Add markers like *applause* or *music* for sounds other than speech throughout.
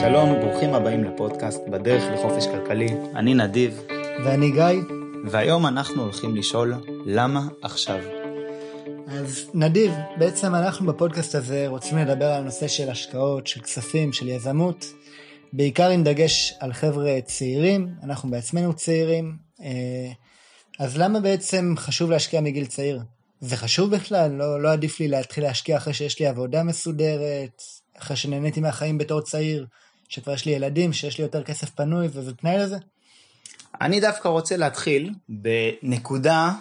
שלום, ברוכים הבאים לפודקאסט בדרך לחופש כלכלי. אני נדיב. ואני גיא. והיום אנחנו הולכים לשאול למה עכשיו. אז נדיב, בעצם אנחנו בפודקאסט הזה רוצים לדבר על נושא של השקעות, של כספים, של יזמות, בעיקר עם דגש על חבר'ה צעירים, אנחנו בעצמנו צעירים, אה, אז למה בעצם חשוב להשקיע מגיל צעיר? זה חשוב בכלל? לא, לא עדיף לי להתחיל להשקיע אחרי שיש לי עבודה מסודרת, אחרי שנהניתי מהחיים בתור צעיר, שכבר יש לי ילדים, שיש לי יותר כסף פנוי, וזה תנאי לזה? אני דווקא רוצה להתחיל בנקודה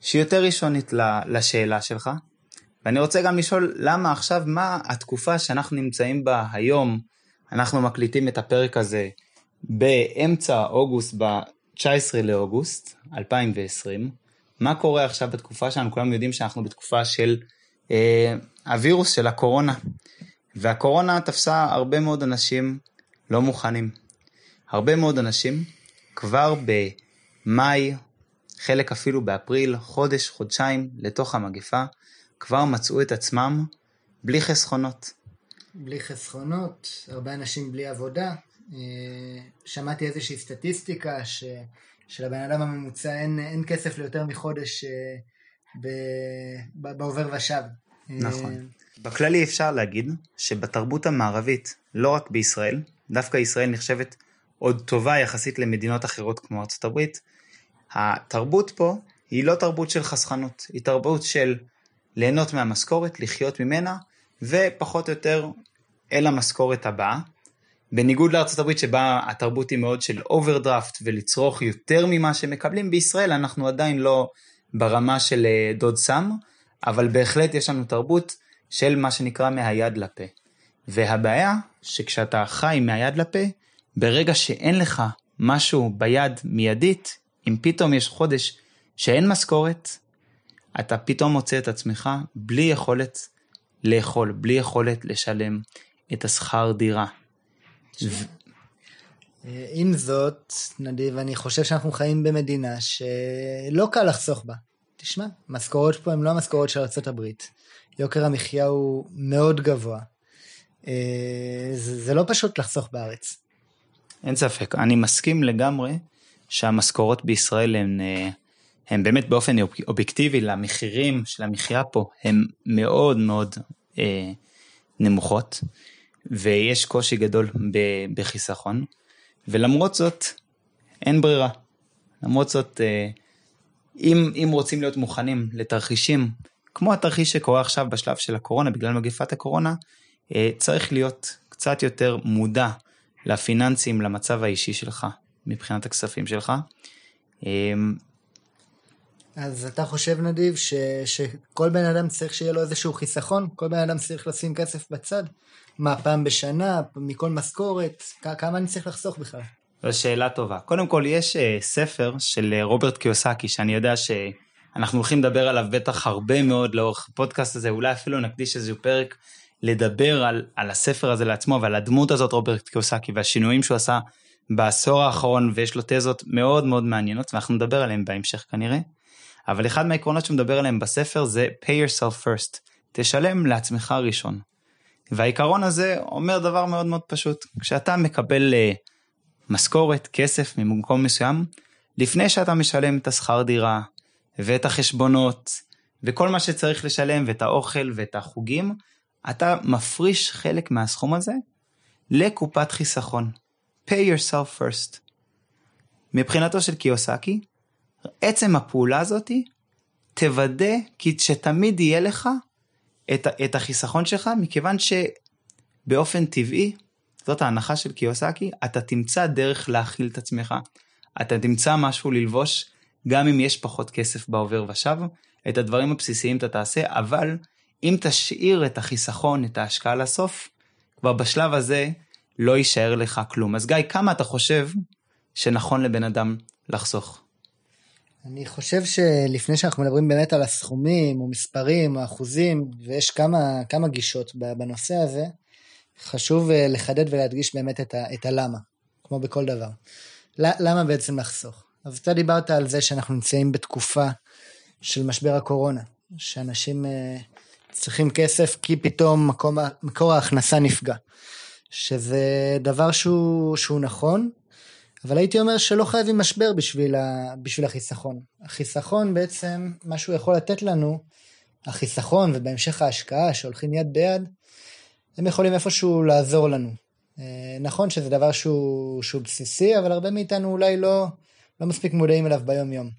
שהיא יותר ראשונית לשאלה שלך, ואני רוצה גם לשאול למה עכשיו, מה התקופה שאנחנו נמצאים בה היום, אנחנו מקליטים את הפרק הזה באמצע אוגוסט, ב-19 לאוגוסט 2020, מה קורה עכשיו בתקופה שלנו, כולם יודעים שאנחנו בתקופה של אה, הווירוס של הקורונה, והקורונה תפסה הרבה מאוד אנשים לא מוכנים. הרבה מאוד אנשים כבר במאי, חלק אפילו באפריל, חודש, חודשיים לתוך המגפה, כבר מצאו את עצמם בלי חסכונות. בלי חסכונות, הרבה אנשים בלי עבודה. אה, שמעתי איזושהי סטטיסטיקה ש... שלבן אדם הממוצע אין, אין כסף ליותר מחודש אה, ב... בעובר ושב. נכון. אה, בכללי אפשר להגיד שבתרבות המערבית, לא רק בישראל, דווקא ישראל נחשבת עוד טובה יחסית למדינות אחרות כמו ארצות הברית, התרבות פה היא לא תרבות של חסכנות, היא תרבות של ליהנות מהמשכורת, לחיות ממנה, ופחות או יותר אל המשכורת הבאה. בניגוד לארצות הברית שבה התרבות היא מאוד של overdraft ולצרוך יותר ממה שמקבלים, בישראל אנחנו עדיין לא ברמה של אה, דוד סם, אבל בהחלט יש לנו תרבות של מה שנקרא מהיד לפה. והבעיה שכשאתה חי מהיד לפה, ברגע שאין לך משהו ביד מיידית, אם פתאום יש חודש שאין משכורת, אתה פתאום מוצא את עצמך בלי יכולת לאכול, בלי יכולת לשלם את השכר דירה. ו... עם זאת, נדיב, אני חושב שאנחנו חיים במדינה שלא קל לחסוך בה. תשמע, משכורות פה הן לא המשכורות של ארה"ב. יוקר המחיה הוא מאוד גבוה. אה, זה, זה לא פשוט לחסוך בארץ. אין ספק, אני מסכים לגמרי שהמשכורות בישראל הן, אה, הן באמת באופן אובייקטיבי למחירים של המחיה פה, הן מאוד מאוד אה, נמוכות, ויש קושי גדול בחיסכון, ולמרות זאת, אין ברירה. למרות זאת, אה, אם, אם רוצים להיות מוכנים לתרחישים, כמו התרחיש שקורה עכשיו בשלב של הקורונה, בגלל מגפת הקורונה, אה, צריך להיות קצת יותר מודע לפיננסים, למצב האישי שלך, מבחינת הכספים שלך. אז אתה חושב נדיב ש, שכל בן אדם צריך שיהיה לו איזשהו חיסכון? כל בן אדם צריך לשים כסף בצד? מה, פעם בשנה, מכל משכורת? כמה אני צריך לחסוך בכלל? זו שאלה טובה. קודם כל, יש uh, ספר של uh, רוברט קיוסקי, שאני יודע שאנחנו הולכים לדבר עליו בטח הרבה מאוד לאורך הפודקאסט הזה, אולי אפילו נקדיש איזשהו פרק לדבר על, על הספר הזה לעצמו ועל הדמות הזאת, רוברט קיוסקי, והשינויים שהוא עשה בעשור האחרון, ויש לו תזות מאוד מאוד מעניינות, ואנחנו נדבר עליהן בהמשך כנראה. אבל אחד מהעקרונות שהוא מדבר עליהם בספר זה pay yourself first, תשלם לעצמך ראשון. והעיקרון הזה אומר דבר מאוד מאוד פשוט, כשאתה מקבל uh, משכורת, כסף ממקום מסוים, לפני שאתה משלם את השכר דירה, ואת החשבונות, וכל מה שצריך לשלם, ואת האוכל ואת החוגים, אתה מפריש חלק מהסכום הזה לקופת חיסכון. pay yourself first. מבחינתו של קיוסקי, עצם הפעולה הזאתי תוודא כי שתמיד יהיה לך את, את החיסכון שלך, מכיוון שבאופן טבעי, זאת ההנחה של קיוסקי, אתה תמצא דרך להכיל את עצמך. אתה תמצא משהו ללבוש, גם אם יש פחות כסף בעובר ושב, את הדברים הבסיסיים אתה תעשה, אבל אם תשאיר את החיסכון, את ההשקעה לסוף, כבר בשלב הזה לא יישאר לך כלום. אז גיא, כמה אתה חושב שנכון לבן אדם לחסוך? אני חושב שלפני שאנחנו מדברים באמת על הסכומים או מספרים או אחוזים, ויש כמה, כמה גישות בנושא הזה, חשוב אה, לחדד ולהדגיש באמת את, ה, את הלמה, כמו בכל דבר. למה בעצם לחסוך? אז אתה דיברת על זה שאנחנו נמצאים בתקופה של משבר הקורונה, שאנשים אה, צריכים כסף כי פתאום מקום, מקור ההכנסה נפגע. שזה דבר שהוא, שהוא נכון, אבל הייתי אומר שלא חייבים משבר בשביל, ה, בשביל החיסכון. החיסכון בעצם, מה שהוא יכול לתת לנו, החיסכון ובהמשך ההשקעה שהולכים יד ביד, הם יכולים איפשהו לעזור לנו. אה, נכון שזה דבר שהוא, שהוא בסיסי, אבל הרבה מאיתנו אולי לא, לא מספיק מודעים אליו ביום יום.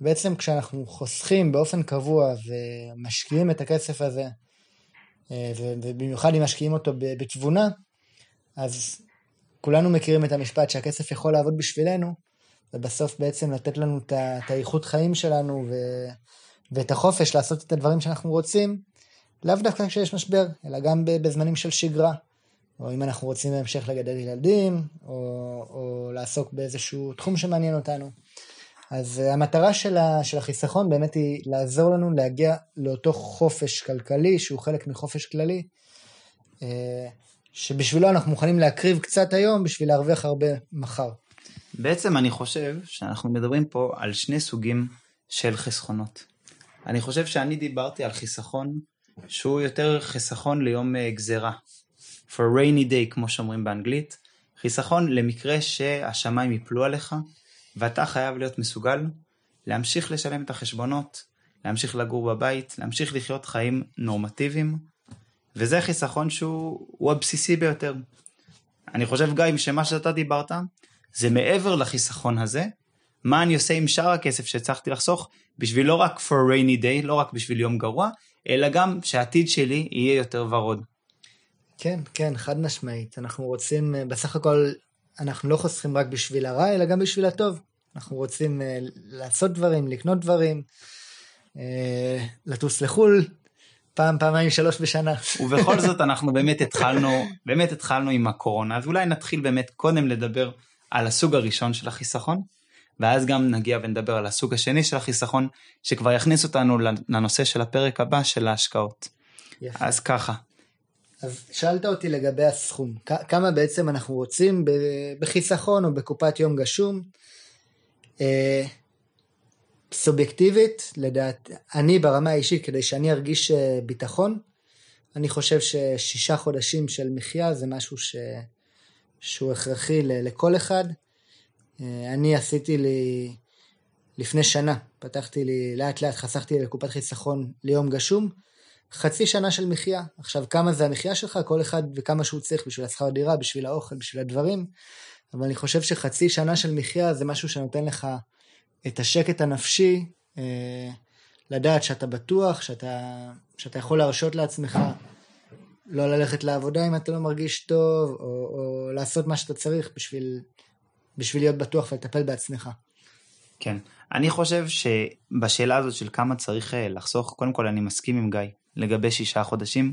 בעצם כשאנחנו חוסכים באופן קבוע ומשקיעים את הכסף הזה, אה, ובמיוחד אם משקיעים אותו בתבונה, אז כולנו מכירים את המשפט שהכסף יכול לעבוד בשבילנו, ובסוף בעצם לתת לנו את האיכות חיים שלנו ו, ואת החופש לעשות את הדברים שאנחנו רוצים, לאו דווקא כשיש משבר, אלא גם בזמנים של שגרה. או אם אנחנו רוצים בהמשך לגדל ילדים, או, או לעסוק באיזשהו תחום שמעניין אותנו. אז uh, המטרה של, ה, של החיסכון באמת היא לעזור לנו להגיע לאותו חופש כלכלי, שהוא חלק מחופש כללי, uh, שבשבילו אנחנו מוכנים להקריב קצת היום בשביל להרוויח הרבה מחר. בעצם אני חושב שאנחנו מדברים פה על שני סוגים של חסכונות. אני חושב שאני דיברתי על חיסכון שהוא יותר חיסכון ליום uh, גזירה. for rainy day, כמו שאומרים באנגלית. חיסכון למקרה שהשמיים יפלו עליך, ואתה חייב להיות מסוגל להמשיך לשלם את החשבונות, להמשיך לגור בבית, להמשיך לחיות חיים נורמטיביים, וזה חיסכון שהוא הבסיסי ביותר. אני חושב, גיא, שמה שאתה דיברת, זה מעבר לחיסכון הזה, מה אני עושה עם שאר הכסף שהצלחתי לחסוך, בשביל לא רק for rainy day, לא רק בשביל יום גרוע, אלא גם שהעתיד שלי יהיה יותר ורוד. כן, כן, חד משמעית. אנחנו רוצים, אה, בסך הכל, אנחנו לא חוסכים רק בשביל הרע, אלא גם בשביל הטוב. אנחנו רוצים uh, לעשות דברים, לקנות דברים, uh, לטוס לחו"ל, פעם, פעמיים, שלוש בשנה. ובכל *laughs* זאת אנחנו באמת התחלנו, באמת התחלנו עם הקורונה, אז אולי נתחיל באמת קודם לדבר על הסוג הראשון של החיסכון, ואז גם נגיע ונדבר על הסוג השני של החיסכון, שכבר יכניס אותנו לנושא של הפרק הבא של ההשקעות. יפה. אז ככה, אז שאלת אותי לגבי הסכום, כמה בעצם אנחנו רוצים בחיסכון או בקופת יום גשום. סובייקטיבית, לדעת, אני ברמה האישית, כדי שאני ארגיש אה, ביטחון, אני חושב ששישה חודשים של מחיה זה משהו ש... שהוא הכרחי לכל אחד. אה, אני עשיתי לי, לפני שנה, פתחתי לי, לאט לאט חסכתי לקופת חיסכון ליום גשום, חצי שנה של מחיה. עכשיו, כמה זה המחיה שלך? כל אחד וכמה שהוא צריך בשביל השכר דירה, בשביל האוכל, בשביל הדברים. אבל אני חושב שחצי שנה של מחיה זה משהו שנותן לך את השקט הנפשי, אה, לדעת שאתה בטוח, שאתה, שאתה יכול להרשות לעצמך לא ללכת לעבודה אם אתה לא מרגיש טוב, או, או לעשות מה שאתה צריך בשביל, בשביל להיות בטוח ולטפל בעצמך. כן, אני חושב שבשאלה הזאת של כמה צריך אה, לחסוך, קודם כל אני מסכים עם גיא. לגבי שישה חודשים,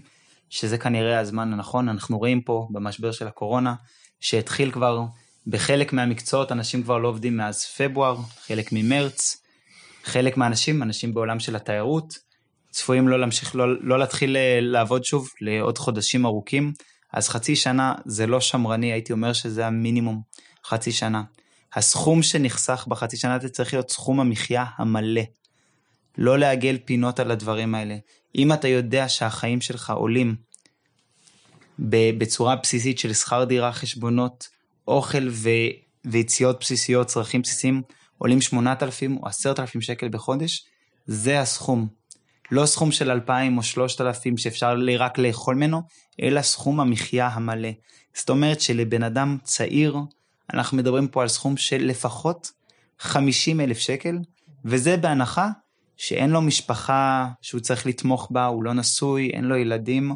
שזה כנראה הזמן הנכון. אנחנו רואים פה במשבר של הקורונה, שהתחיל כבר בחלק מהמקצועות, אנשים כבר לא עובדים מאז פברואר, חלק ממרץ, חלק מהאנשים, אנשים בעולם של התיירות, צפויים לא להמשיך, לא, לא להתחיל אה, לעבוד שוב לעוד חודשים ארוכים, אז חצי שנה זה לא שמרני, הייתי אומר שזה המינימום, חצי שנה. הסכום שנחסך בחצי שנה הזה צריך להיות סכום המחיה המלא. לא לעגל פינות על הדברים האלה. אם אתה יודע שהחיים שלך עולים בצורה בסיסית של שכר דירה, חשבונות, אוכל ו... ויציאות בסיסיות, צרכים בסיסיים, עולים 8,000 או 10,000 שקל בחודש, זה הסכום. לא סכום של 2,000 או 3,000 שאפשר רק לאכול ממנו, אלא סכום המחיה המלא. זאת אומרת שלבן אדם צעיר, אנחנו מדברים פה על סכום של לפחות 50 אלף שקל, וזה בהנחה שאין לו משפחה שהוא צריך לתמוך בה, הוא לא נשוי, אין לו ילדים.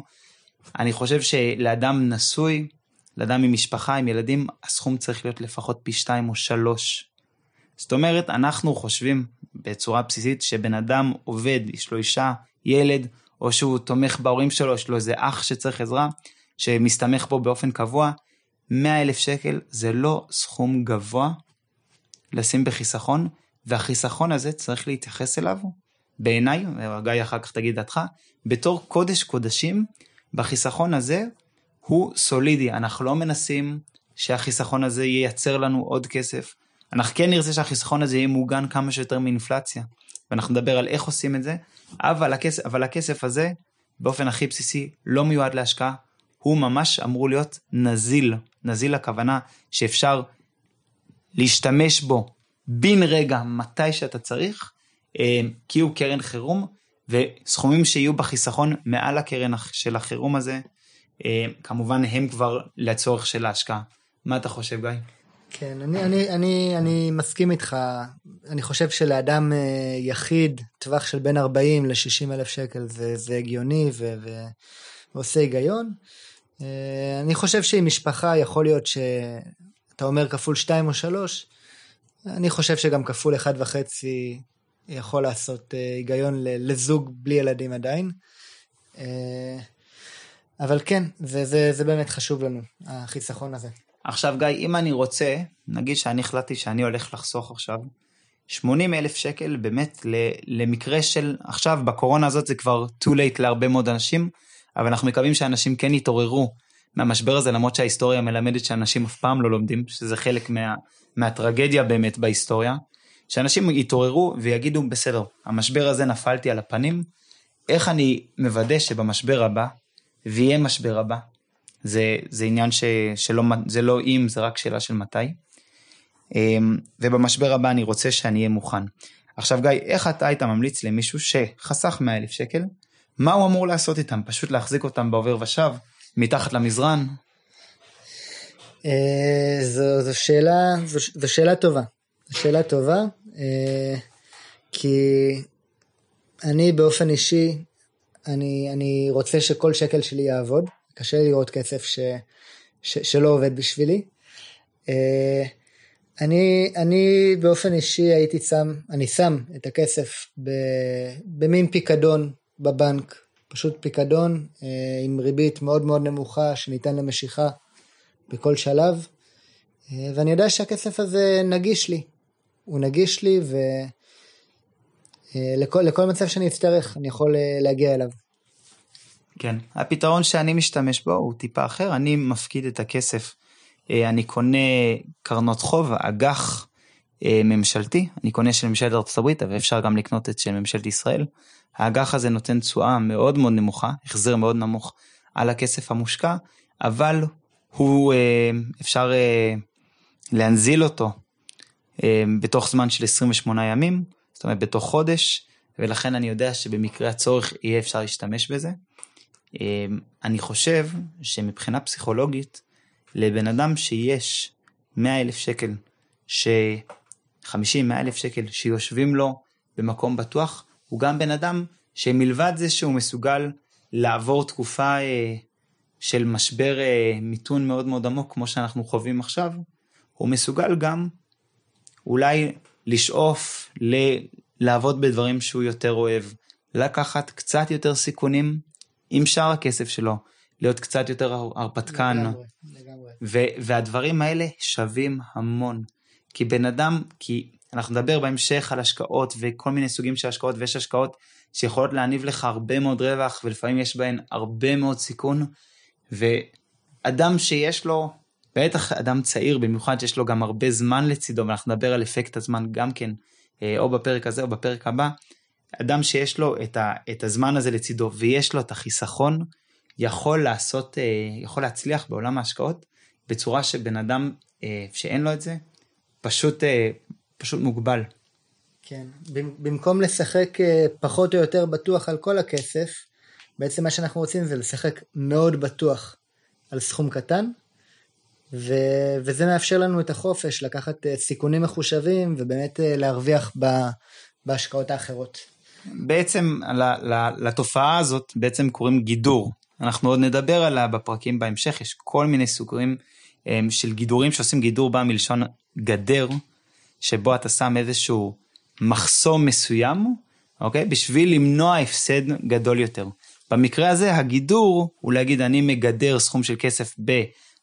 אני חושב שלאדם נשוי, לאדם עם משפחה, עם ילדים, הסכום צריך להיות לפחות פי שתיים או שלוש. זאת אומרת, אנחנו חושבים בצורה בסיסית שבן אדם עובד, יש לו אישה, ילד, או שהוא תומך בהורים שלו, יש לו איזה אח שצריך עזרה, שמסתמך בו באופן קבוע, 100 אלף שקל זה לא סכום גבוה לשים בחיסכון, והחיסכון הזה צריך להתייחס אליו, בעיניי, גיא אחר כך תגיד דעתך, בתור קודש קודשים, בחיסכון הזה הוא סולידי. אנחנו לא מנסים שהחיסכון הזה ייצר לנו עוד כסף. אנחנו כן נרצה שהחיסכון הזה יהיה מוגן כמה שיותר מאינפלציה. ואנחנו נדבר על איך עושים את זה, אבל הכסף, אבל הכסף הזה באופן הכי בסיסי לא מיועד להשקעה, הוא ממש אמור להיות נזיל. נזיל הכוונה שאפשר להשתמש בו בן רגע מתי שאתה צריך, אה, כי הוא קרן חירום, וסכומים שיהיו בחיסכון מעל הקרן של החירום הזה, כמובן הם כבר לצורך של ההשקעה. מה אתה חושב גיא? כן, אני, אני, אני, אני מסכים איתך. אני חושב שלאדם אה, יחיד, טווח של בין 40 ל-60 אלף שקל זה, זה הגיוני ו, ו, ועושה היגיון. אני חושב שעם משפחה יכול להיות שאתה אומר כפול 2 או 3, אני חושב שגם כפול אחד וחצי יכול לעשות אה, היגיון לזוג בלי ילדים עדיין. אבל כן, זה, זה, זה באמת חשוב לנו, החיסכון הזה. עכשיו גיא, אם אני רוצה, נגיד שאני החלטתי שאני הולך לחסוך עכשיו 80 אלף שקל באמת למקרה של, עכשיו בקורונה הזאת זה כבר too late להרבה מאוד אנשים, אבל אנחנו מקווים שאנשים כן יתעוררו מהמשבר הזה, למרות שההיסטוריה מלמדת שאנשים אף פעם לא לומדים, שזה חלק מה, מהטרגדיה באמת בהיסטוריה, שאנשים יתעוררו ויגידו, בסדר, המשבר הזה נפלתי על הפנים, איך אני מוודא שבמשבר הבא, ויהיה משבר הבא, זה, זה עניין ש, שלא, זה לא אם, זה רק שאלה של מתי. אמ, ובמשבר הבא אני רוצה שאני אהיה מוכן. עכשיו גיא, איך אתה היית ממליץ למישהו שחסך 100 אלף שקל, מה הוא אמור לעשות איתם? פשוט להחזיק אותם בעובר ושב, מתחת למזרן? אה, זו, זו, שאלה, זו, זו שאלה טובה. זו שאלה טובה, אה, כי אני באופן אישי, אני, אני רוצה שכל שקל שלי יעבוד. קשה לי לראות כסף ש, ש, שלא עובד בשבילי. אה, אני, אני באופן אישי הייתי שם, אני שם את הכסף במין פיקדון בבנק, פשוט פיקדון עם ריבית מאוד מאוד נמוכה שניתן למשיכה בכל שלב, אה, ואני יודע שהכסף הזה נגיש לי. הוא נגיש לי אה, מצב שאני אצטרך אני יכול אה, להגיע אליו. כן, הפתרון שאני משתמש בו הוא טיפה אחר, אני מפקיד את הכסף, אני קונה קרנות חוב, אג"ח ממשלתי, אני קונה של ממשלת הברית, אבל אפשר גם לקנות את של ממשלת ישראל. האג"ח הזה נותן תשואה מאוד מאוד נמוכה, החזר מאוד נמוך על הכסף המושקע, אבל הוא, אה, אפשר אה, להנזיל אותו אה, בתוך זמן של 28 ימים, זאת אומרת בתוך חודש, ולכן אני יודע שבמקרה הצורך יהיה אפשר להשתמש בזה. אני חושב שמבחינה פסיכולוגית, לבן אדם שיש 100 אלף שקל, ש-50-100 אלף שקל שיושבים לו במקום בטוח, הוא גם בן אדם שמלבד זה שהוא מסוגל לעבור תקופה של משבר אה, מיתון מאוד מאוד עמוק, כמו שאנחנו חווים עכשיו, הוא מסוגל גם אולי לשאוף ל... לעבוד בדברים שהוא יותר אוהב, לקחת קצת יותר סיכונים עם שאר הכסף שלו, להיות קצת יותר הרפתקן. לגמרי, לגמרי. ו- והדברים האלה שווים המון. כי בן אדם, כי אנחנו נדבר בהמשך על השקעות וכל מיני סוגים של השקעות, ויש השקעות שיכולות להניב לך הרבה מאוד רווח, ולפעמים יש בהן הרבה מאוד סיכון, ואדם שיש לו, בטח אדם צעיר במיוחד, שיש לו גם הרבה זמן לצידו, ואנחנו נדבר על אפקט הזמן גם כן, אה, או בפרק הזה או בפרק הבא, אדם שיש לו את, ה, את הזמן הזה לצידו ויש לו את החיסכון, יכול לעשות, אה, יכול להצליח בעולם ההשקעות בצורה שבן אדם אה, שאין לו את זה, פשוט, פשוט מוגבל. כן, במקום לשחק פחות או יותר בטוח על כל הכסף, בעצם מה שאנחנו רוצים זה לשחק מאוד בטוח על סכום קטן, ו... וזה מאפשר לנו את החופש לקחת אה, סיכונים מחושבים ובאמת אה, להרוויח ב... בהשקעות האחרות. בעצם לתופעה הזאת בעצם קוראים גידור. אנחנו עוד נדבר עליה בפרקים בהמשך, יש כל מיני סוגרים אה, של גידורים שעושים גידור בא מלשון גדר, שבו אתה שם איזשהו מחסום מסוים, אוקיי? בשביל למנוע הפסד גדול יותר. במקרה הזה הגידור הוא להגיד אני מגדר סכום של כסף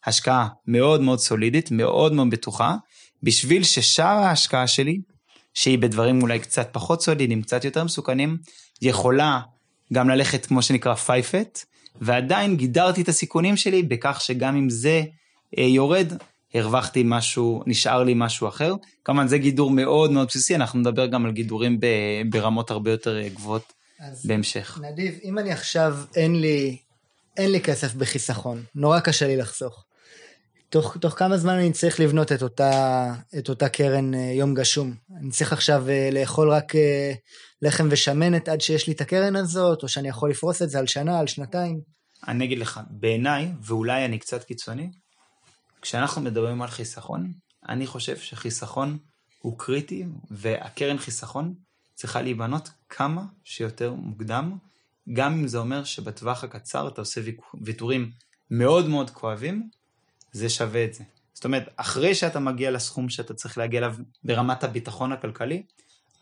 בהשקעה מאוד מאוד סולידית, מאוד מאוד בטוחה, בשביל ששאר ההשקעה שלי, שהיא בדברים אולי קצת פחות סולידיים, קצת יותר מסוכנים, יכולה גם ללכת כמו שנקרא פייפן, ועדיין גידרתי את הסיכונים שלי בכך שגם אם זה אה, יורד, הרווחתי משהו, נשאר לי משהו אחר. כמובן זה גידור מאוד מאוד בסיסי, אנחנו נדבר גם על גידורים ברמות הרבה יותר אה, גבוהות בהמשך. נדיב, אם אני עכשיו, אין לי, אין לי כסף בחיסכון, נורא קשה לי לחסוך. תוך, תוך כמה זמן אני צריך לבנות את אותה, את אותה קרן אה, יום גשום? אני צריך עכשיו אה, לאכול רק אה, לחם ושמנת עד שיש לי את הקרן הזאת, או שאני יכול לפרוס את זה על שנה, על שנתיים? אני אגיד לך, בעיניי, ואולי אני קצת קיצוני, כשאנחנו מדברים על חיסכון, אני חושב שחיסכון הוא קריטי, והקרן חיסכון צריכה להיבנות כמה שיותר מוקדם, גם אם זה אומר שבטווח הקצר אתה עושה ויתורים מאוד מאוד כואבים, זה שווה את זה. זאת אומרת, אחרי שאתה מגיע לסכום שאתה צריך להגיע אליו ברמת הביטחון הכלכלי,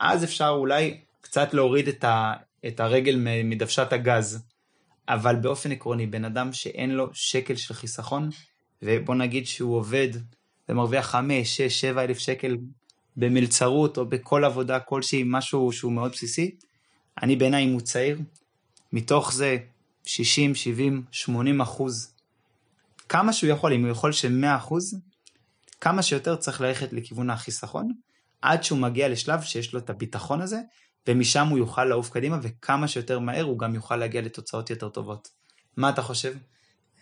אז אפשר אולי קצת להוריד את, ה, את הרגל מדוושת הגז. אבל באופן עקרוני, בן אדם שאין לו שקל של חיסכון, ובוא נגיד שהוא עובד ומרוויח 5, 6, 7 אלף שקל במלצרות או בכל עבודה כלשהי, משהו שהוא מאוד בסיסי, אני בעיניי, אם הוא צעיר, מתוך זה 60, 70, 80 אחוז, כמה שהוא יכול, אם הוא יכול של 100 אחוז, כמה שיותר צריך ללכת לכיוון החיסכון, עד שהוא מגיע לשלב שיש לו את הביטחון הזה, ומשם הוא יוכל לעוף קדימה, וכמה שיותר מהר הוא גם יוכל להגיע לתוצאות יותר טובות. מה אתה חושב?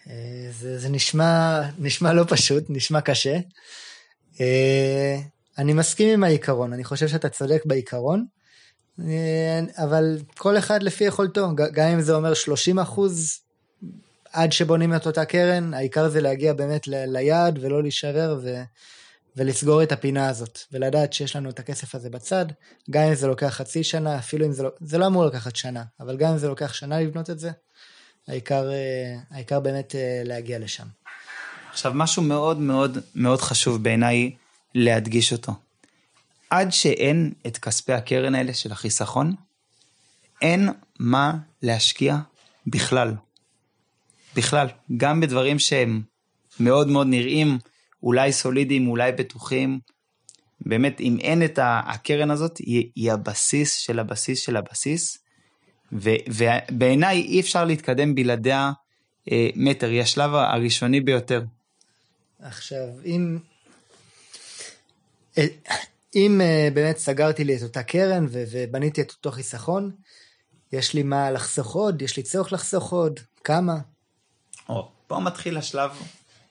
אה, זה, זה נשמע, נשמע לא פשוט, נשמע קשה. אה, אני מסכים עם העיקרון, אני חושב שאתה צודק בעיקרון, אה, אבל כל אחד לפי יכולתו, גם אם זה אומר 30 אחוז עד שבונים את אותה קרן, העיקר זה להגיע באמת ליעד ולא להישרר ו... ולסגור את הפינה הזאת, ולדעת שיש לנו את הכסף הזה בצד, גם אם זה לוקח חצי שנה, אפילו אם זה לא, זה לא אמור לקחת שנה, אבל גם אם זה לוקח שנה לבנות את זה, העיקר, אה, העיקר באמת אה, להגיע לשם. עכשיו, משהו מאוד מאוד מאוד חשוב בעיניי להדגיש אותו. עד שאין את כספי הקרן האלה של החיסכון, אין מה להשקיע בכלל. בכלל, גם בדברים שהם מאוד מאוד נראים אולי סולידיים, אולי בטוחים. באמת, אם אין את הקרן הזאת, היא, היא הבסיס של הבסיס של הבסיס, ובעיניי אי אפשר להתקדם בלעדיה אה, מטר, היא השלב הראשוני ביותר. עכשיו, אם, אה, אם אה, באמת סגרתי לי את אותה קרן ובניתי את אותו חיסכון, יש לי מה לחסוך עוד, יש לי צורך לחסוך עוד, כמה? או, פה מתחיל השלב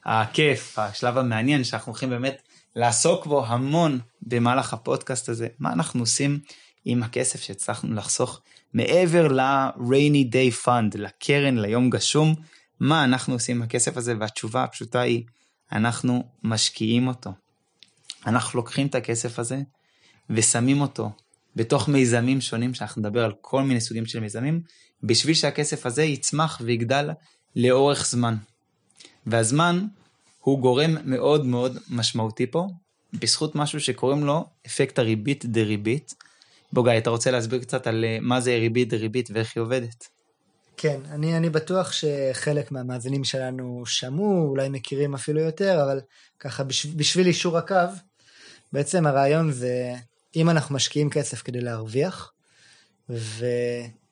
הכיף, השלב המעניין שאנחנו הולכים באמת לעסוק בו המון במהלך הפודקאסט הזה. מה אנחנו עושים עם הכסף שהצלחנו לחסוך מעבר ל-rainy day fund, לקרן, ליום גשום, מה אנחנו עושים עם הכסף הזה? והתשובה הפשוטה היא, אנחנו משקיעים אותו. אנחנו לוקחים את הכסף הזה ושמים אותו בתוך מיזמים שונים, שאנחנו נדבר על כל מיני סוגים של מיזמים, בשביל שהכסף הזה יצמח ויגדל לאורך זמן. והזמן הוא גורם מאוד מאוד משמעותי פה, בזכות משהו שקוראים לו אפקט הריבית דריבית. בוא גיא, אתה רוצה להסביר קצת על אה, מה זה ריבית דריבית ואיך היא עובדת? כן, אני, אני בטוח שחלק מהמאזינים שלנו שמעו, אולי מכירים אפילו יותר, אבל ככה בשביל, בשביל אישור הקו, בעצם הרעיון זה, אם אנחנו משקיעים כסף כדי להרוויח,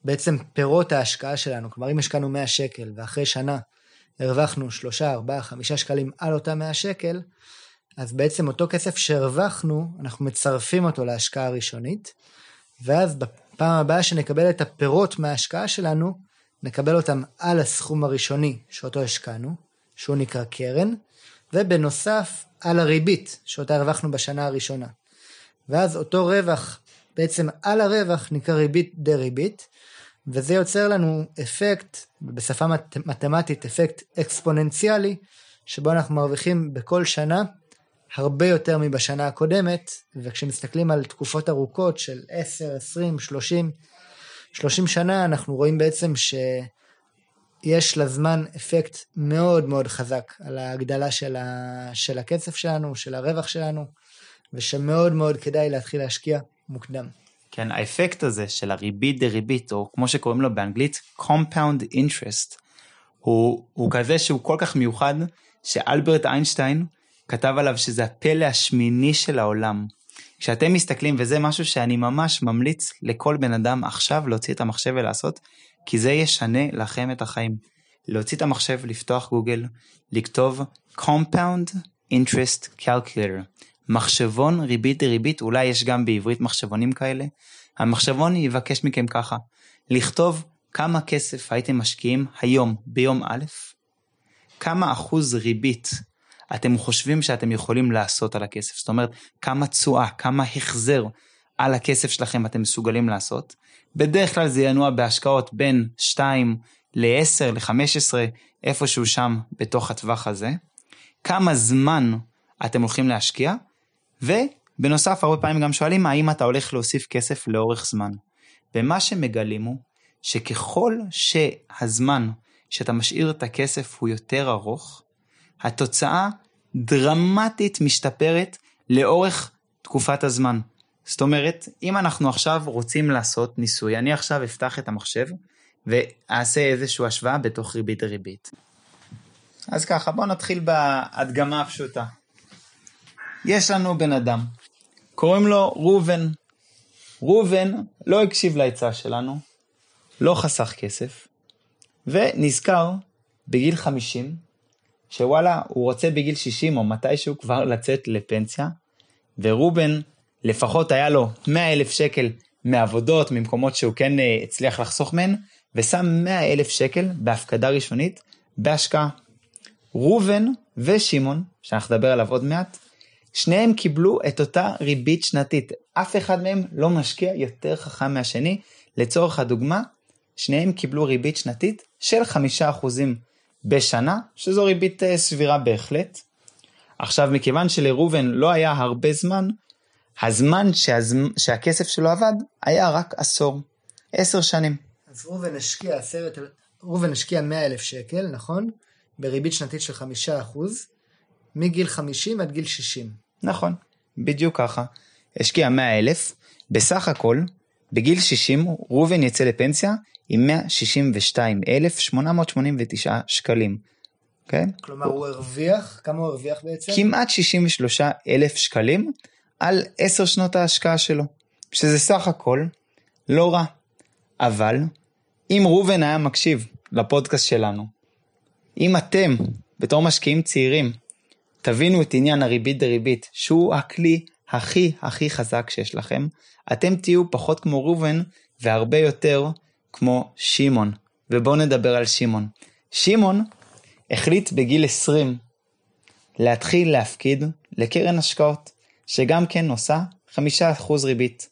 ובעצם פירות ההשקעה שלנו, כלומר אם השקענו 100 שקל ואחרי שנה הרווחנו 3, 4, 5 שקלים על אותם 100 שקל, אז בעצם אותו כסף שהרווחנו, אנחנו מצרפים אותו להשקעה הראשונית, ואז בפעם הבאה שנקבל את הפירות מההשקעה שלנו, נקבל אותם על הסכום הראשוני שאותו השקענו, שהוא נקרא קרן, ובנוסף על הריבית שאותה הרווחנו בשנה הראשונה. ואז אותו רווח, בעצם על הרווח נקרא ריבית דריבית, וזה יוצר לנו אפקט, בשפה מת, מתמטית אפקט אקספוננציאלי, שבו אנחנו מרוויחים בכל שנה הרבה יותר מבשנה הקודמת, וכשמסתכלים על תקופות ארוכות של 10, 20, 30, 30 שנה, אנחנו רואים בעצם שיש לזמן אפקט מאוד מאוד חזק על ההגדלה של, ה, של הקצב שלנו, של הרווח שלנו, ושמאוד מאוד כדאי להתחיל להשקיע מוקדם. כן, האפקט הזה של הריבית דריבית, או כמו שקוראים לו באנגלית, compound interest, הוא, הוא כזה שהוא כל כך מיוחד, שאלברט איינשטיין כתב עליו שזה הפלא השמיני של העולם. כשאתם מסתכלים, וזה משהו שאני ממש ממליץ לכל בן אדם עכשיו להוציא את המחשב ולעשות, כי זה ישנה לכם את החיים. להוציא את המחשב, לפתוח גוגל, לכתוב compound interest calculator. מחשבון ריבית דריבית, אולי יש גם בעברית מחשבונים כאלה. המחשבון יבקש מכם ככה, לכתוב כמה כסף הייתם משקיעים היום ביום א', כמה אחוז ריבית אתם חושבים שאתם יכולים לעשות על הכסף. זאת אומרת, כמה תשואה, כמה החזר על הכסף שלכם אתם מסוגלים לעשות. בדרך כלל זה ינוע בהשקעות בין 2 ל-10, ל-15, איפשהו שם בתוך הטווח הזה. כמה זמן אתם הולכים להשקיע, ובנוסף הרבה פעמים גם שואלים האם אתה הולך להוסיף כסף לאורך זמן. ומה שמגלים הוא שככל שהזמן שאתה משאיר את הכסף הוא יותר ארוך, התוצאה דרמטית משתפרת לאורך תקופת הזמן. זאת אומרת, אם אנחנו עכשיו רוצים לעשות ניסוי, אני עכשיו אפתח את המחשב ואעשה איזושהי השוואה בתוך ריבית דריבית. אז ככה, בואו נתחיל בהדגמה הפשוטה. יש לנו בן אדם, קוראים לו ראובן. ראובן לא הקשיב לעצה שלנו, לא חסך כסף, ונזכר בגיל 50, שוואלה, הוא רוצה בגיל 60 או מתישהו כבר לצאת לפנסיה, וראובן, לפחות היה לו 100 אלף שקל מעבודות, ממקומות שהוא כן אה, הצליח לחסוך מהן, ושם 100 אלף שקל בהפקדה ראשונית בהשקעה. ראובן ושמעון, שאנחנו נדבר עליו עוד מעט, שניהם קיבלו את אותה ריבית שנתית. אף אחד מהם לא משקיע יותר חכם מהשני. לצורך הדוגמה, שניהם קיבלו ריבית שנתית של חמישה אחוזים בשנה, שזו ריבית אה, סבירה בהחלט. עכשיו, מכיוון שלראובן לא היה הרבה זמן, הזמן שהזמ... שהכסף שלו עבד היה רק עשור, עשר שנים. אז ראובן השקיע עשרת, ראובן השקיע 100 אלף שקל, נכון? בריבית שנתית של חמישה אחוז, מגיל 50 עד גיל 60. נכון, בדיוק ככה. השקיע 100 אלף, בסך הכל, בגיל 60 ראובן יצא לפנסיה עם 162,889 שקלים. כן? כלומר הוא הרוויח, כמה הוא הרוויח בעצם? כמעט 63 אלף שקלים על 10 שנות ההשקעה שלו, שזה סך הכל לא רע. אבל אם ראובן היה מקשיב לפודקאסט שלנו, אם אתם, בתור משקיעים צעירים, תבינו את עניין הריבית דריבית, שהוא הכלי הכי הכי חזק שיש לכם, אתם תהיו פחות כמו ראובן והרבה יותר כמו שמעון. ובואו נדבר על שמעון. שמעון החליט בגיל 20 להתחיל להפקיד לקרן השקעות, שגם כן עושה 5% ריבית.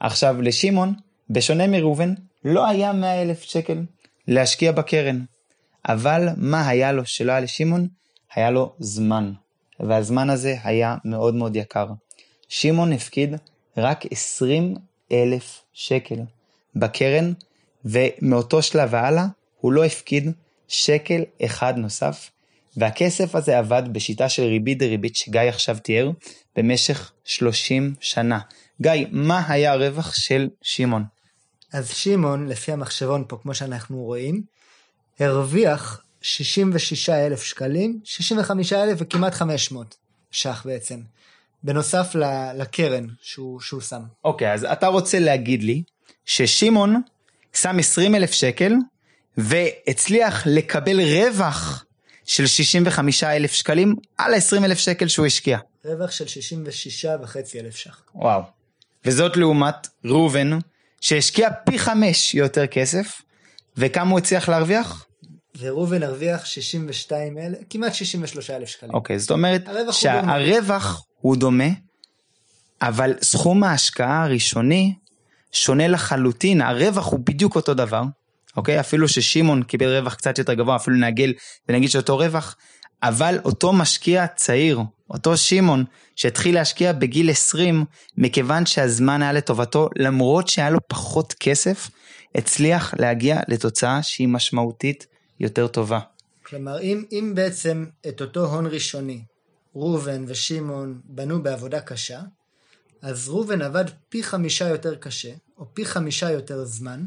עכשיו לשמעון, בשונה מראובן, לא היה 100 אלף שקל להשקיע בקרן. אבל מה היה לו שלא היה לשמעון? היה לו זמן. והזמן הזה היה מאוד מאוד יקר. שמעון הפקיד רק 20 אלף שקל בקרן, ומאותו שלב והלאה הוא לא הפקיד שקל אחד נוסף, והכסף הזה עבד בשיטה של ריבית דריבית שגיא עכשיו תיאר במשך 30 שנה. גיא, מה היה הרווח של שמעון? אז שמעון, לפי המחשבון פה, כמו שאנחנו רואים, הרוויח 66 אלף שקלים, 65 אלף וכמעט 500 ש"ח בעצם, בנוסף לקרן שהוא, שהוא שם. אוקיי, okay, אז אתה רוצה להגיד לי ששמעון שם 20 אלף שקל והצליח לקבל רווח של 65 אלף שקלים על ה-20 אלף שקל שהוא השקיע. רווח של 66 וחצי אלף ש"ח. וואו. וזאת לעומת ראובן, שהשקיע פי חמש יותר כסף, וכמה הוא הצליח להרוויח? וראובן הרוויח 62 אלף, כמעט 63 אלף שקלים. אוקיי, זאת אומרת שהרווח הוא דומה, אבל סכום ההשקעה הראשוני שונה לחלוטין, הרווח הוא בדיוק אותו דבר, אוקיי? אפילו ששמעון קיבל רווח קצת יותר גבוה, אפילו נעגל ונגיד שאותו רווח, אבל אותו משקיע צעיר, אותו שמעון, שהתחיל להשקיע בגיל 20, מכיוון שהזמן היה לטובתו, למרות שהיה לו פחות כסף, הצליח להגיע לתוצאה שהיא משמעותית יותר טובה. כלומר, אם, אם בעצם את אותו הון ראשוני, ראובן ושמעון בנו בעבודה קשה, אז ראובן עבד פי חמישה יותר קשה, או פי חמישה יותר זמן,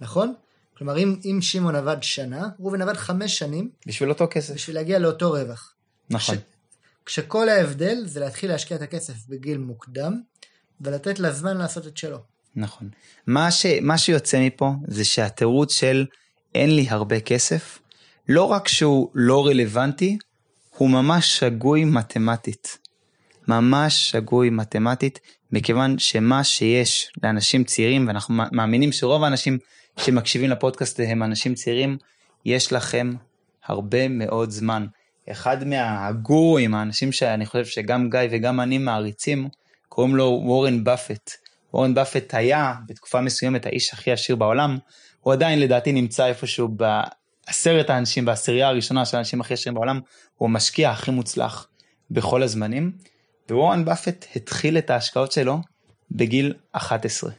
נכון? כלומר, אם, אם שמעון עבד שנה, ראובן עבד חמש שנים. בשביל אותו כסף. בשביל להגיע לאותו רווח. נכון. כש, כשכל ההבדל זה להתחיל להשקיע את הכסף בגיל מוקדם, ולתת לזמן לעשות את שלו. נכון. מה, ש, מה שיוצא מפה זה שהתירוץ של אין לי הרבה כסף, לא רק שהוא לא רלוונטי, הוא ממש שגוי מתמטית. ממש שגוי מתמטית, מכיוון שמה שיש לאנשים צעירים, ואנחנו מאמינים שרוב האנשים שמקשיבים לפודקאסט הם אנשים צעירים, יש לכם הרבה מאוד זמן. אחד מהגורואים, האנשים שאני חושב שגם גיא וגם אני מעריצים, קוראים לו וורן באפט. וורן באפט היה בתקופה מסוימת האיש הכי עשיר בעולם, הוא עדיין לדעתי נמצא איפשהו בעשרת האנשים, בעשירייה הראשונה של האנשים הכי עשירים בעולם, הוא המשקיע הכי מוצלח בכל הזמנים, ווורן באפט התחיל את ההשקעות שלו בגיל 11.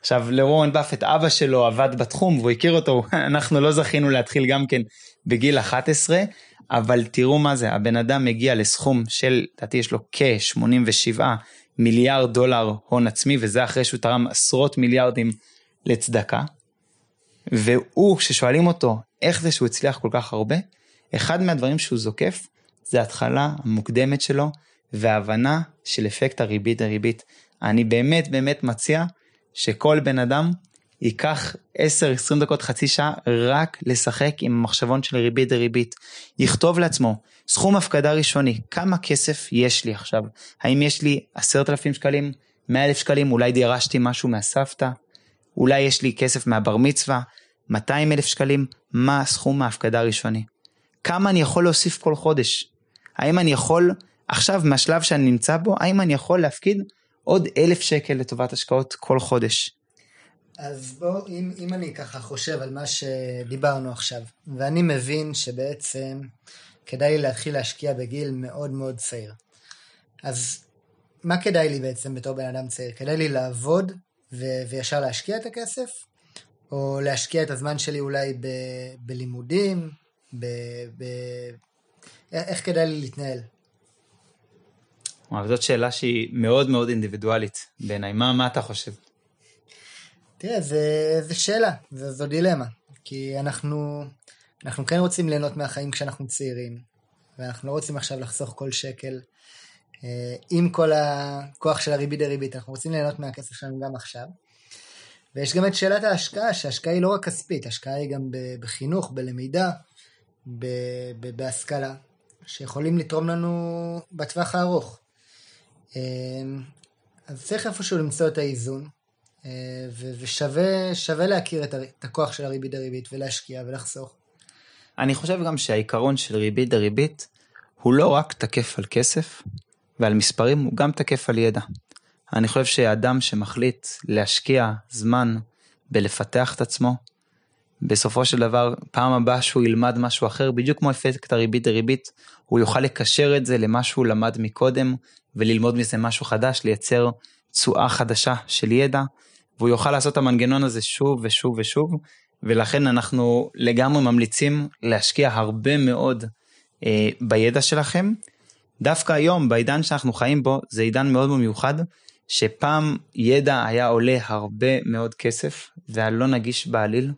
עכשיו לוורן באפט אבא שלו עבד בתחום והוא הכיר אותו *laughs* אנחנו לא זכינו להתחיל גם כן בגיל 11 אבל תראו מה זה הבן אדם מגיע לסכום של לדעתי יש לו כ-87 מיליארד דולר הון עצמי וזה אחרי שהוא תרם עשרות מיליארדים לצדקה. והוא כששואלים אותו איך זה שהוא הצליח כל כך הרבה אחד מהדברים שהוא זוקף זה התחלה המוקדמת שלו וההבנה של אפקט הריבית דריבית. אני באמת באמת מציע שכל בן אדם ייקח 10-20 דקות, חצי שעה, רק לשחק עם המחשבון של ריבית דריבית. יכתוב לעצמו, סכום הפקדה ראשוני, כמה כסף יש לי עכשיו? האם יש לי 10,000 שקלים, 100,000 שקלים, אולי דירשתי משהו מהסבתא? אולי יש לי כסף מהבר מצווה, 200,000 שקלים? מה סכום ההפקדה הראשוני? כמה אני יכול להוסיף כל חודש? האם אני יכול, עכשיו מהשלב שאני נמצא בו, האם אני יכול להפקיד עוד אלף שקל לטובת השקעות כל חודש. אז בוא, אם, אם אני ככה חושב על מה שדיברנו עכשיו, ואני מבין שבעצם כדאי לי להתחיל להשקיע בגיל מאוד מאוד צעיר. אז מה כדאי לי בעצם בתור בן אדם צעיר? כדאי לי לעבוד ו- וישר להשקיע את הכסף? או להשקיע את הזמן שלי אולי ב- בלימודים? ב- ב- איך כדאי לי להתנהל? אבל זאת שאלה שהיא מאוד מאוד אינדיבידואלית בעיניי. מה, מה אתה חושב? תראה, זו שאלה, זו, זו דילמה. כי אנחנו, אנחנו כן רוצים ליהנות מהחיים כשאנחנו צעירים, ואנחנו לא רוצים עכשיו לחסוך כל שקל. אה, עם כל הכוח של הריבית דריבית, אנחנו רוצים ליהנות מהכסף שלנו גם עכשיו. ויש גם את שאלת ההשקעה, שההשקעה היא לא רק כספית, ההשקעה היא גם בחינוך, בלמידה, בהשכלה, שיכולים לתרום לנו בטווח הארוך. אמ, אז צריך איפשהו למצוא את האיזון, אה, ושווה להכיר את הכוח של הריבית דריבית ולהשקיע ולחסוך. אני חושב גם שהעיקרון של ריבית דריבית הוא לא רק תקף על כסף ועל מספרים, הוא גם תקף על ידע. אני חושב שאדם שמחליט להשקיע זמן בלפתח את עצמו, בסופו של דבר, פעם הבאה שהוא ילמד משהו אחר, בדיוק כמו אפקט הריבית דריבית, הוא יוכל לקשר את זה למה שהוא למד מקודם, וללמוד מזה משהו חדש, לייצר תשואה חדשה של ידע, והוא יוכל לעשות את המנגנון הזה שוב ושוב ושוב, ולכן אנחנו לגמרי ממליצים להשקיע הרבה מאוד אה, בידע שלכם. דווקא היום, בעידן שאנחנו חיים בו, זה עידן מאוד מיוחד, שפעם ידע היה עולה הרבה מאוד כסף, והיה לא נגיש בעליל,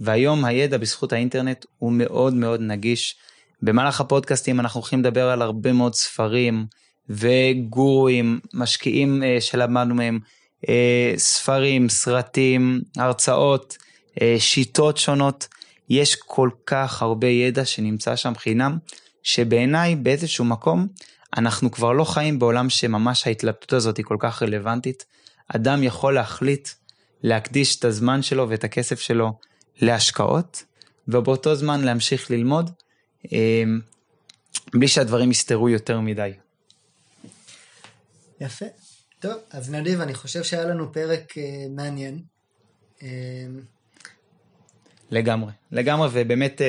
והיום הידע בזכות האינטרנט הוא מאוד מאוד נגיש. במהלך הפודקאסטים אנחנו הולכים לדבר על הרבה מאוד ספרים, וגורואים, משקיעים uh, שלמדנו מהם, uh, ספרים, סרטים, הרצאות, uh, שיטות שונות. יש כל כך הרבה ידע שנמצא שם חינם, שבעיניי באיזשהו מקום אנחנו כבר לא חיים בעולם שממש ההתלבטות הזאת היא כל כך רלוונטית. אדם יכול להחליט להקדיש את הזמן שלו ואת הכסף שלו להשקעות, ובאותו זמן להמשיך ללמוד, בלי שהדברים יסתרו יותר מדי. יפה. טוב, אז נדיב, אני חושב שהיה לנו פרק uh, מעניין. Uh... לגמרי, לגמרי, ובאמת uh,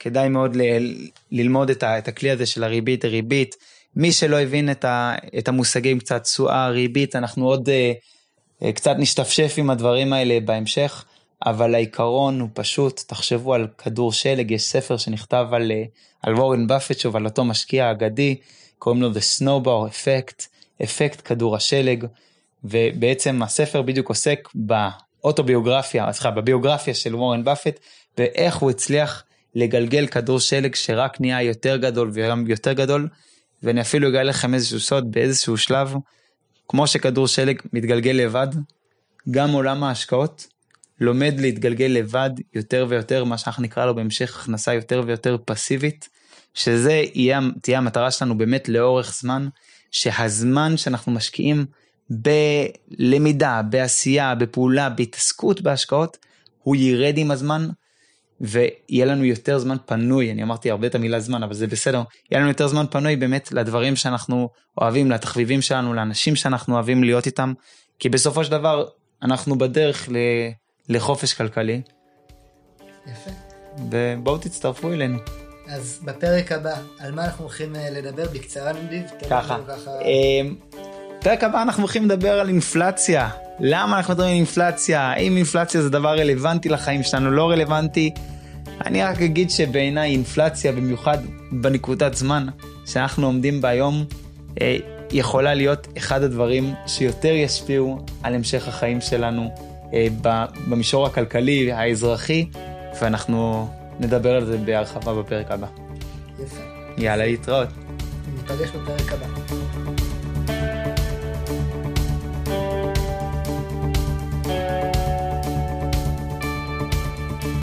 כדאי מאוד ל- ללמוד את, ה- את הכלי הזה של הריבית, ריבית. מי שלא הבין את, ה- את המושגים קצת תשואה, ריבית, אנחנו עוד uh, קצת נשתפשף עם הדברים האלה בהמשך, אבל העיקרון הוא פשוט, תחשבו על כדור שלג, יש ספר שנכתב על, על וורן באפט, שוב, על אותו משקיע אגדי, קוראים לו The Snowball Effect. אפקט כדור השלג, ובעצם הספר בדיוק עוסק באוטוביוגרפיה, סליחה, בביוגרפיה של וורן באפט, ואיך הוא הצליח לגלגל כדור שלג שרק נהיה יותר גדול ויותר גדול, ואני אפילו אגלה לכם איזשהו סוד באיזשהו שלב, כמו שכדור שלג מתגלגל לבד, גם עולם ההשקעות לומד להתגלגל לבד יותר ויותר, מה שאנחנו נקרא לו בהמשך הכנסה יותר ויותר פסיבית, שזה יהיה, תהיה המטרה שלנו באמת לאורך זמן, שהזמן שאנחנו משקיעים בלמידה, בעשייה, בפעולה, בהתעסקות בהשקעות, הוא ירד עם הזמן, ויהיה לנו יותר זמן פנוי, אני אמרתי הרבה את המילה זמן, אבל זה בסדר, יהיה לנו יותר זמן פנוי באמת לדברים שאנחנו אוהבים, לתחביבים שלנו, לאנשים שאנחנו אוהבים להיות איתם, כי בסופו של דבר אנחנו בדרך ל... לחופש כלכלי. יפה. ובואו תצטרפו אלינו. אז בפרק הבא, על מה אנחנו הולכים אה, לדבר בקצרה נדיב? ככה. אמ, פרק הבא אנחנו הולכים לדבר על אינפלציה. למה אנחנו מדברים על אינפלציה? האם אינפלציה זה דבר רלוונטי לחיים שלנו, לא רלוונטי? אני רק אגיד שבעיניי אינפלציה, במיוחד בנקודת זמן שאנחנו עומדים בה היום, אה, יכולה להיות אחד הדברים שיותר ישפיעו על המשך החיים שלנו אה, במישור הכלכלי, האזרחי, ואנחנו נדבר על זה בהרחבה בפרק הבא. יפה. יאללה, להתראות. ניפגש בפרק הבא.